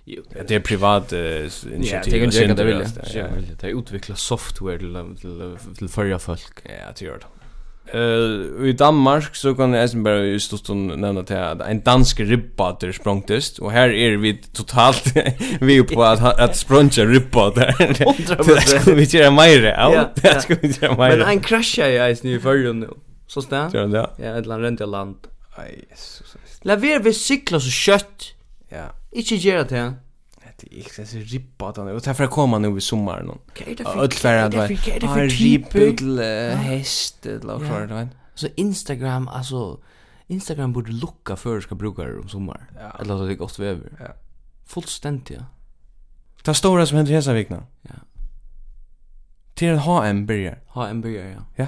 Ja, det är privat initiativ. Ja, det kan jag det vill. Ja, det är utveckla software till till till förra folk. Ja, det gör det. Eh i Danmark så kan jag bara just då nämna till att en dansk ribbater språngtest och här är vi totalt vi är på att att språnga ribbater. Det ska vi göra mer av. Det ska vi göra mer. Men en crasha jag är nu för nu. Så stann. Ja, ett land rent land. Aj, Jesus. Laver vi cykla så kött. Ja. Ikke gjør det. Det er ikke så rippa at han er, og derfor kommer han jo i sommaren. Hva er det for type? Hva er det for type? Hva til hest, eller hva er det, Så Instagram, altså, Instagram borde lukka før du skal bruka det om sommar. Ja. Eller at det ikke ofte vever. Ja. Fullstendig, ja. Det stora som händer i hesa vikna. Ja. Till en HM börjar. HM börjar, ja. Ja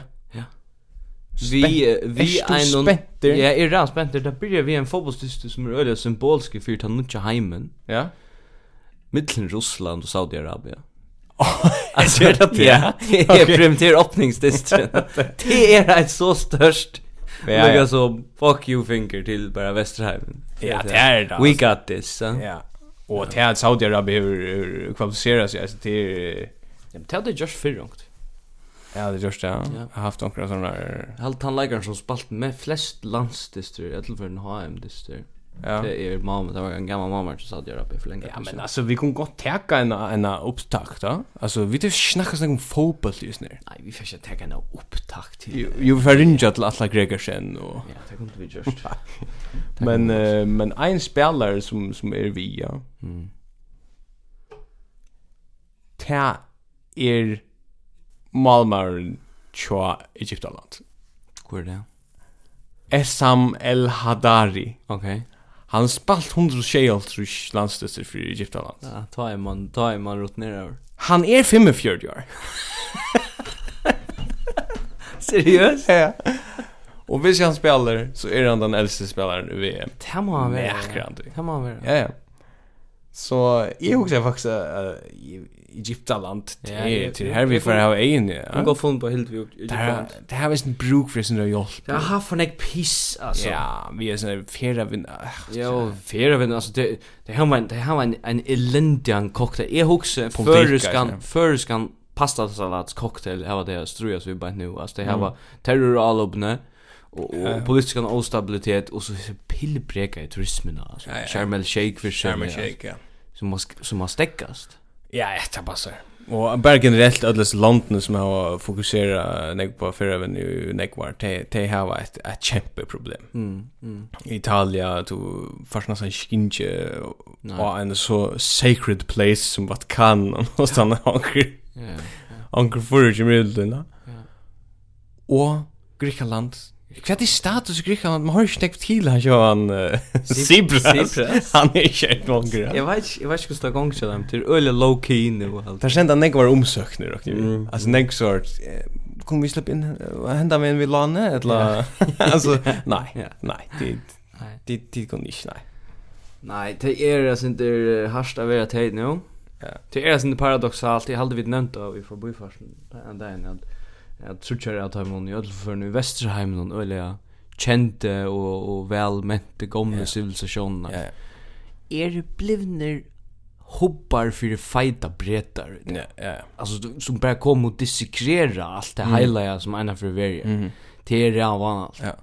vi vi ein ja er ran spenter da byrja vi ein fotbollstyst som er øyla symbolsk för ta nutja heimen ja Mittlen Russland og Saudi-Arabia Alltså det att ja. Det är primitiv öppningsdistren. Det är ett så störst. Ja, ja. så fuck you finger till bara Västerheim. Ja, det är det. We got this. Ja. Och det är Saudi-Arabien kvalificerar sig alltså till Ja, men det är just för långt. Ja, det just det. Ja. Jag har haft några sådana där... Helt han lägger som spalt med flest landsdister, i alla fall en HM-dister. Ja. Det är mamma, det var en gammal mamma som satt där uppe för länge. Ja, men alltså vi kan gott täcka en, en upptakt då. Alltså vi det snackas om fotboll just nu. Nej, vi får inte täcka en upptakt till. Jo, vi får ringa till alla Gregersen och... Ja, det kunde vi just. men, uh, men en spelare som, som är vi, ja. Mm. Ta er malmar tja Egyptaland. Hvor er det? Esam El Hadari. Okej. Han spalt 160 landstøster for Egyptaland. Ja, ta er man, ta er man rot nedover. Han er 45 år. Seriöst? Ja. Og hvis han spelar så er han den äldste spelaren i VM. Det må han vara. Det må han vara. Ja, ja. Så jag också faktiskt uh, Egyptaland till till här vi får ha en. Jag går fun på helt vi Egyptaland. Det här är en bruk för sin hjälp. Det har för en piss alltså. Ja, vi är såna fjärde vind. Ja, fjärde vind alltså det det har man det har man en eländian cocktail. Jag huxar förskan förskan pasta salats cocktail har det strujas vi bara nu. Alltså det har var terror all uppne och och politisk instabilitet och så pillbreka i turismen alltså. Sharm el Sheikh för Sharm el Sheikh. Som måste som måste stäckas. Ja, det passar. Och bara generellt allas landene som har fokuserat nek på förra vem i Nekvar, de har et, ett kjempeproblem. Mm. mm. Italia to fastna sig skinche och en så sacred place som Vatikan, kan och stanna onkel. Ja. Onkel för i milden. Ja. Och Grekland Hva er status i Grekland? Man har ikke nekket til han kjører han Sibras. Han er ikke helt vanger. Jeg vet ikke, jeg vet ikke hvordan det er gong til dem. Det er øyelig low-key nu. Det er kjent at nekket var omsøkner. Altså nekket sort, Kom vi slippe inn, henda vi inn vid lane? Altså, nei, nei, det er... Det kan ikke, nei. Nei, det er altså ikke hardt av vera tid nu. Det er altså ikke paradoxalt, jeg hadde vi nevnt av i forbyfarsen en dag enn jag tror jag att han i öll för nu Västerheim någon öliga kände och och välmente gamla yeah. civilisationerna. Ja. Yeah. Är det blivner hoppar för fighta bretar. Ja, ja. Alltså som bara kom och dissekrera allt det mm. hela som ena för varje. Mm. Det är det han var. Ja.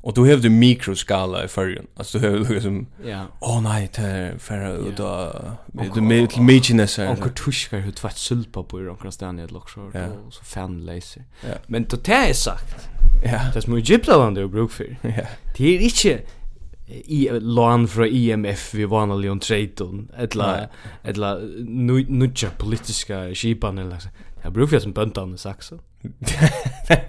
Och då har du mikroskala i färgen. Alltså du har liksom... Ja. Åh nej, det är ut då med det med till mykines här. Och kutuskar hur tvätt sulpa på i omkring stan i ett lockshort Ja. och så fan laser. Men då det är sagt. Ja. Det är ju gypsaland du bruk för. Ja. Det är inte i lån fra IMF vi vanlig om 13 etla etla nutja politiska skipan eller så Jag brukar ju som böntan i saxen.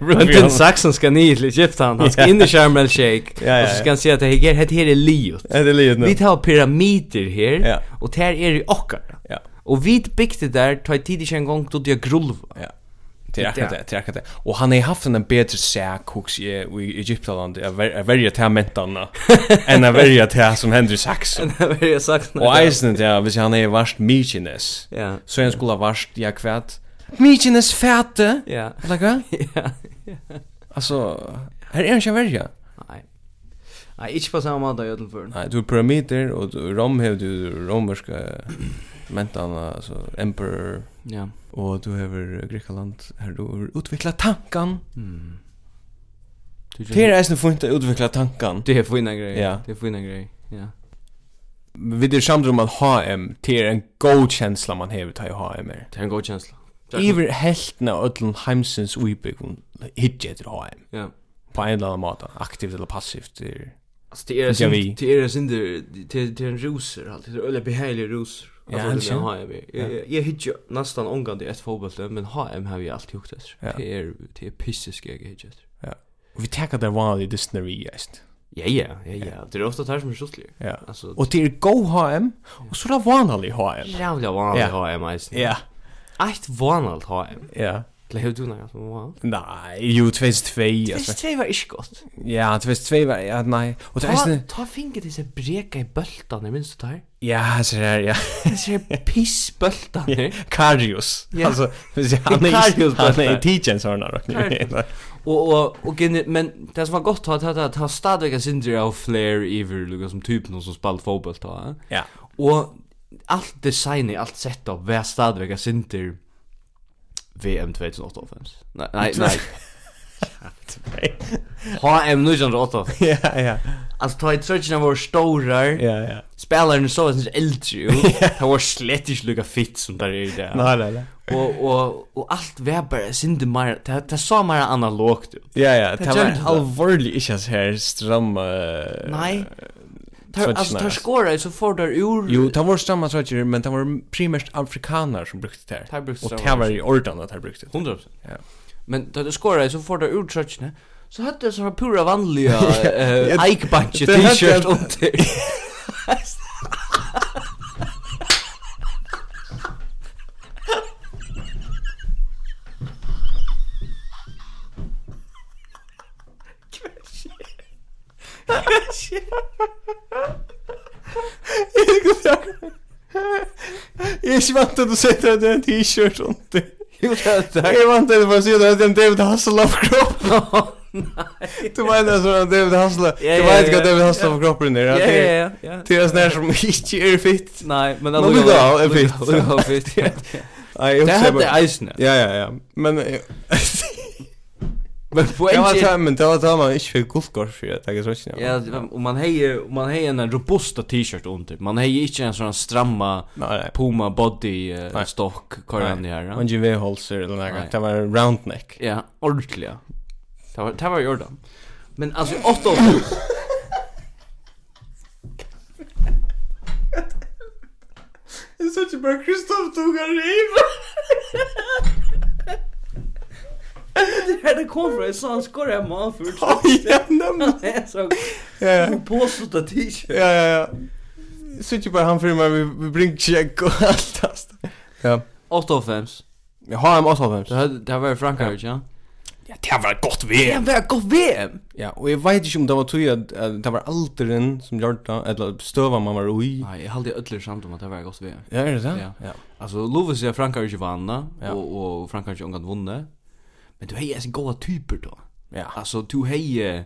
Böntan saxen ska ni till Egyptan. Han ska in i Sharm el Sheikh. Och så ska han säga att det här är liot. Det är livet nu. Vi tar pyramider här. Ja. Och det här är det åkar. Ja. Och vi byggde där, tar tidigt en gång då det är grulva. Ja. Det är det, det är det. Och han har haft en bedre säk hos i i Egyptaland. Jag verja til mentarna. enn a verja til som hender i Saxon. Än jag väljer Saxon. Och eisen til, är, hvis han är varst Mykines. Ja. Så han skulle ha varst, ja, kvært, Mykines fæte. Ja. Lägga? Ja. Altså, her er han ikke chaverja. Nej. Nej, inte på samma måte i till Nei, du pyramider och Rom har du romerska mentan altså emperor. Ja. og du har Grekaland, her du utvikla tankan. Mm. Det är nästan fint att utveckla tankan. Det är fina grejer. Ja. Det är fina grejer. Ja. Vi det samdrum att HM, em, det är en god känsla man har vid HM. ha. Det är en god känsla. Iver helten av öllum heimsins uibyggum hitje etter HM. Ja. På en eller annan måte, aktivt eller passivt. Alltså det är synd, det är synd, det är en rosor alltid, det är öliga behärliga rosor. Ja, han känner HM. Jag hitje nästan omgående ett fotboll, men HM har vi alltid hukt efter. Det är, det är pissisk jag hitje efter. Ja. Och vi tackar der vanlig dystneri, just. Ja, ja, ja, ja. Det är ofta det som är sjuttlig. Ja. Alltså, och det är go HM, og så er det vanlig HM. Jävla vanlig HM, alltså. Ja. Eitt vanalt HM. Ja. Eller hur du när som var? Nej, ju 2002. 2002 var inte gott. Ja, 2002 var ja, nej. Och det är ta fingret i sig breka i bultarna, minns du tar. Ja, så där, ja. Det är pissbultar nu. Karius. Alltså, han är han är teachern såna rock. Och och och men det som var gott att ha att ha stadigt en syndrom av flair ever liksom typen som spelar fotboll då. Ja. Och allt designet, allt setup, vad stadvägga synter VM 2008. Nej, nej, nej. HM 1908. Ja, ja. Alltså ta ett search när vår stora. Ja, ja. Spelaren så syns äldre ju. Han var slett inte lika fit som där är det. Nej, nej, nej. Och och och allt var bara synde mer. Det det så mer analogt. Ja, ja. Det var allvarligt inte så här stramma. Nej. Tar, alltså tar skora så får där ur Jo, tar var samma tröjor men tar var primärt afrikaner som brukte det. Tar brukte Och tar var i ordan att tar brukte. 100%. Ja. Men tar det skora så får där ur tröjorna så hade det så här pura vanliga eh Ike Bunch t-shirt och Shit. ikke vant at du sitter at det er en t-shirt rundt det. Jo, takk. Jeg vant at du bare sier at det er en David Hasselhoff-kropp. Nei. Du mener så at David Hasselhoff, du vet hva David Hasselhoff-kroppen er. Ja, ja, ja. Det er sånn som ikke er fitt. Nei, men det er fitt. Det er fitt. Nei, det er fitt. Det er fitt. Ja, ja, ja. Men... Men poängen var tammen, det var man inte för guldkort för det är så Ja, om man hejer om man hejer en robusta t-shirt under. Man hejer inte en sån stramma Puma body stock koran där. Man ger väl holster eller något. Det var round neck. Ja, ordentligt. Det var det var Jordan. Men alltså 8 år. Det är så att bara Kristoff tog en riv. Det här det kom från så han skor jag man för. Ja, nej. Så. Ja. ja På så det tisch. Ja, ja, ja. Sitter bara han för mig vi bring check och allt fast. Ja. 8 av 5. Jag har en 8 av 5. Det här det här var Frankrike, ja. Ja, det var gott VM. Det var gott VM. Ja, och jag vet inte om det var tog att det var alderen som gjorde det, eller stöva man var i. Nej, jag hade ödler samt om att det var gott VM. Ja, är det så? Ja. ja. Alltså, Lovis är Frankrike vann, ja. och, och Frankrike omgått vunnit men du hej är så goda typer då. Ja. Alltså du hej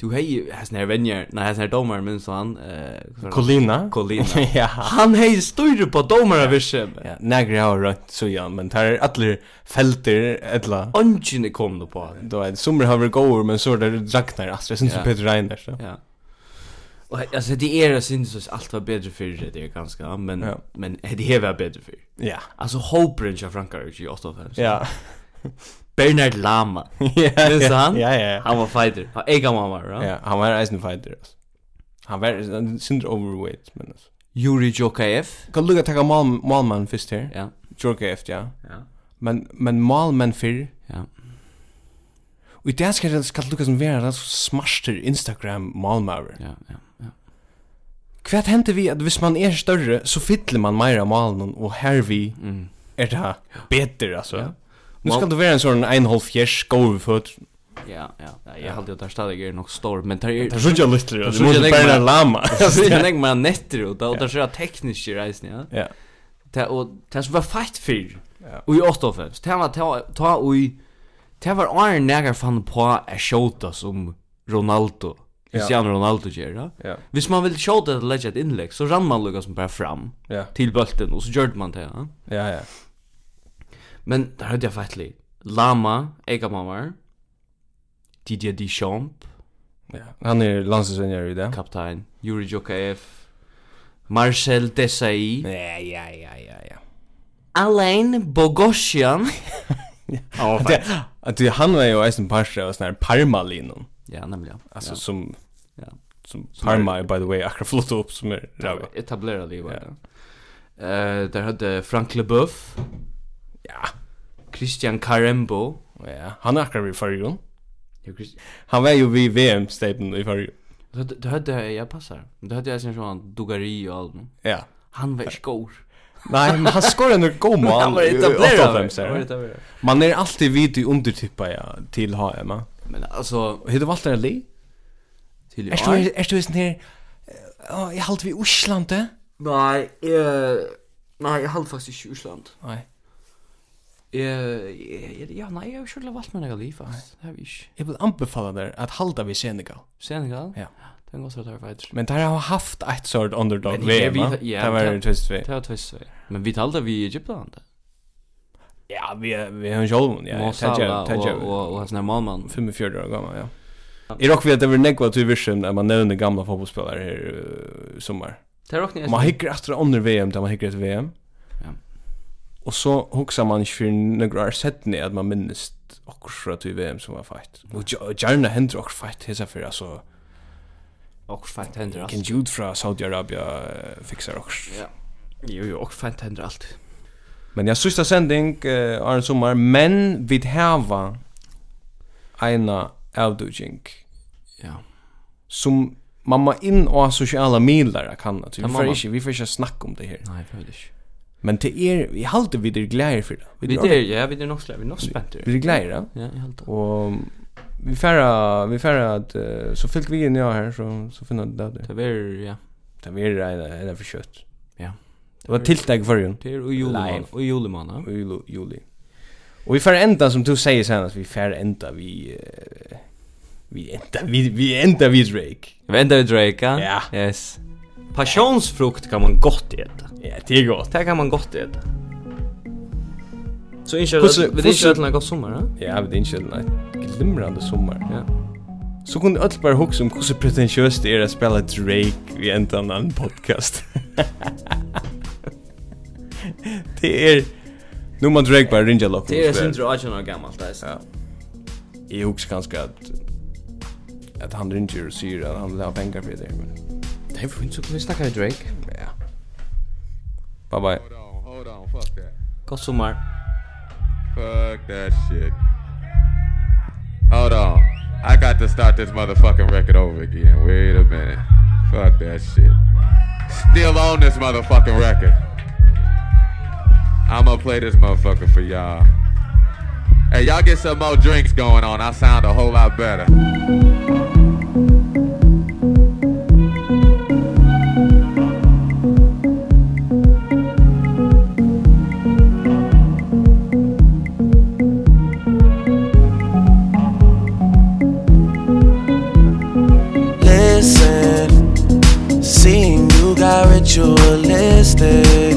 du hej has när vänner. nej has när domar men så han eh Colina. Colina. ja. Han hej styr på domare visst. sig. Ja, nägra har rätt så ja, men tar alla fälter alla. Ungen kom då på. Då är sommer har vi går men så där dragnar Astra sen så Peter Reiner så. Ja. Och alltså det är det syns så allt var bättre för det är ganska men ja. men det är väl bättre för. Ja. Alltså Hope Bridge av Frankrike i 8 Ja. Bernard Lama. Ja. Minns han? Ja, ja. Han var fighter. Han egen mamma, right? Ja, han var eisen fighter. Han var synd overweight, men alltså. Yuri Jokaev. Kan lukka taka mal malman fyrst her. Ja. Jokaev, ja. Ja. Men men malman fyr. Ja. Og i det skal det skal lukka som vera så smarster Instagram malmaver. Ja, ja, ja. Kvært hente vi at hvis man er større, så fyller man meira malen og hervi mm. er det bättre altså. Ja. Nu ska det vara en sån en halv fjärs gåvföt. Ja, ja. ja, Jag hade ju där stadig är nog stor, men det är Det sjunja lite. Det är sjunja bara lama. Jag tänker man nätter och då där så tekniskt reisen, ja. Ja. Det och det var fight för. Och i 8 åttofems. Det var ta ta och Det var Arne Nägar fann på att skjuta som Ronaldo. Cristiano Ronaldo gör det. Ja. Hvis man vill skjuta ett legit inlägg så rann man lugga som bara fram Ja. till bulten och så gjorde man det. ja. Ja, ja. Men där hade jag faktiskt Lama, Ega Mamar. Didier Deschamps. Ja, han är landslagsvänner i det. Kapten. Yuri Jokaev. Marcel Desailly. Ja, ja, ja, ja, ja. Alain Bogosian. Ja, att det han var ju en parsa och sån här Parmalinon. Ja, nämligen. Alltså som ja, som Parma by the way, akkurat flott upp som är etablerade i världen. Eh, där hade Frank Leboeuf ja, Christian Carembo. ja, han er akkurat i fargen. Han var jo vid VM-staten i fargen. Du hørte jeg, jeg passer. Du hørte jeg sin sånn Dugari og alt. Ja. Han var skår. Nei, men han skår en god mål. Han var etablerad. Han var etablerad. Man är alltid vid i undertippa ja, till HM. Men alltså, hur du valt en li? Till Är du är du sån här jag halt vi Ursland? Nej, eh nej, jag halt faktiskt i Ursland. Nej ja, nei, jeg har ikke valgt meg noe liv, det har vi ikke. Jeg vil anbefale deg at halda vi Senegal. Senegal? Ja. Det er en godt rett veit. Men der har haft et sort underdog VM, ja, det var en twist vi. Det var twist vi. Men vi talte vi i Egyptland, det. Ja, vi vi har en sjølv, ja. Mosala og og hans malmann 45 år gammal, ja. I rock vi at det var nekva til vision at man nevner gamla fotbollsspelare her i sommar. Det rocknar. Man hickar efter under VM, där man hickar efter VM. Ja. Och så huxar man inte för några år sedan att man minns akkurat i VM som var fight. Och gärna händer också fight hesa för alltså och fight händer allt. Kan Jude från Saudiarabien fixar också. Ja. Jo jo och fight händer allt. Men jag sista sending eh uh, en sommar men vid hava ena avduging. Ja. Som man må inn og sociala medier kan naturligtvis. Vi får ikke, vi får ikke snacka om det her. Nej, för det. Men det er, i halt vi det glæder för det. Vi det ja, vi det nog vi nog spänt. Vi er glæder, ja. Ja, i halt. Och vi färra vi färra att så fylk vi in ja här så så finna det där. Det är ja. Det är det är för. Ja. Det var tilltag för jo. Det är och juleman och juleman. Och juli. Og vi färra enda, som du säger sen att vi färra enda, vi vi enda, vi vi enda vi Drake. Vi ända vi Drake. Ja. Yes. Passionsfrukt kan man gott äta. Ja, det är gott. Det kan man gott äta. Så inte att vi det inte att något sommar, va? Ja, vi det inte en glimrande sommar. Ja. Så kunde öll bara huxa om hur pretentiöst det är att spela Drake vid en annan podcast. det är Nu man Drake bara ringa lock. Det är synd att jag är gammalt det. Ja. Jag hugsa ganska att att han ringer och säger att han vill ha pengar för det men Nej, fint, så kan vi snacka med Drake. Ja. Bye bye. Hold on, fuck that. God sommar. Fuck that shit. Hold on. I got to start this motherfucking record over again. Wait a minute. Fuck that shit. Still on this motherfucking record. I'm gonna play this motherfucker for y'all. Hey, y'all get some more drinks going on. I sound a whole lot better. got ritualistic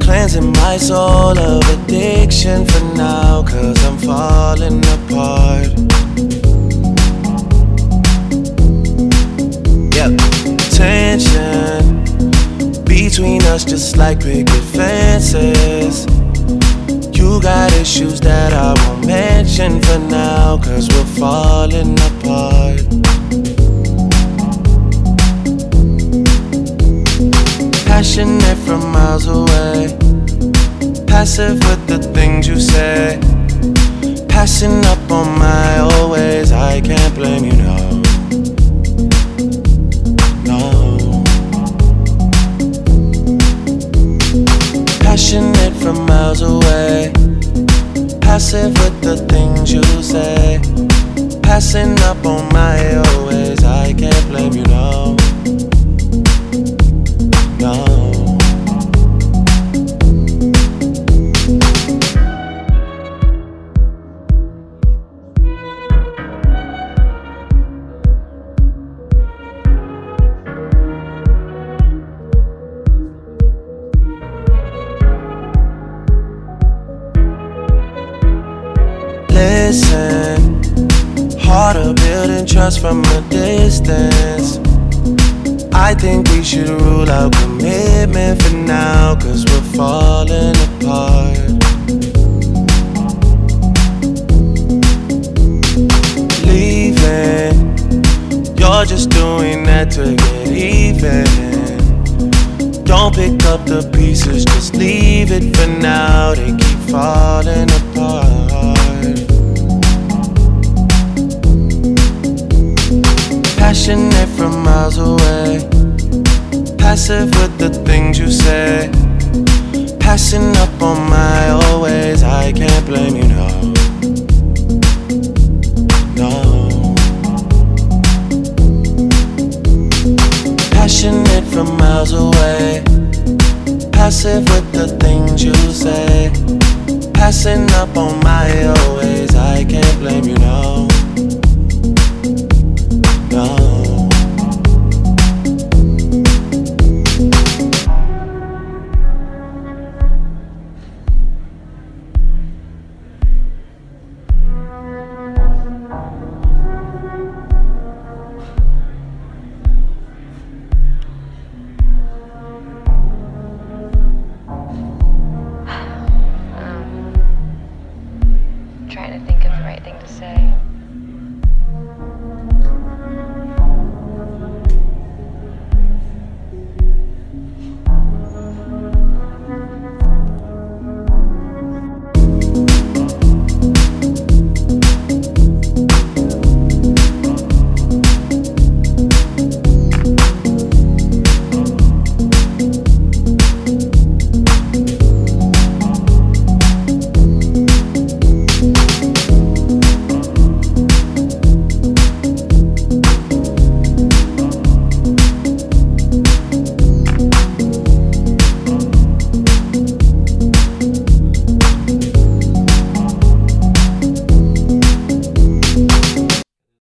Cleansing my soul of addiction for now Cause I'm falling apart. Yep, tension Between us just like picket fences. You got issues that I won't mention for now Cause we're falling apart. smashing it from miles away. Passive with the things you say. Passing up on my always I can't blame you, no. No. Passionate from miles away. Passive with the things you say. Passing up on my always I can't blame you, no. Watching it from miles away. Passive with the things you say. Passing up on my always I can't blame you, no. No. Passionate from miles away. Passive with the things you say. Passing up on my always I can't blame you, no.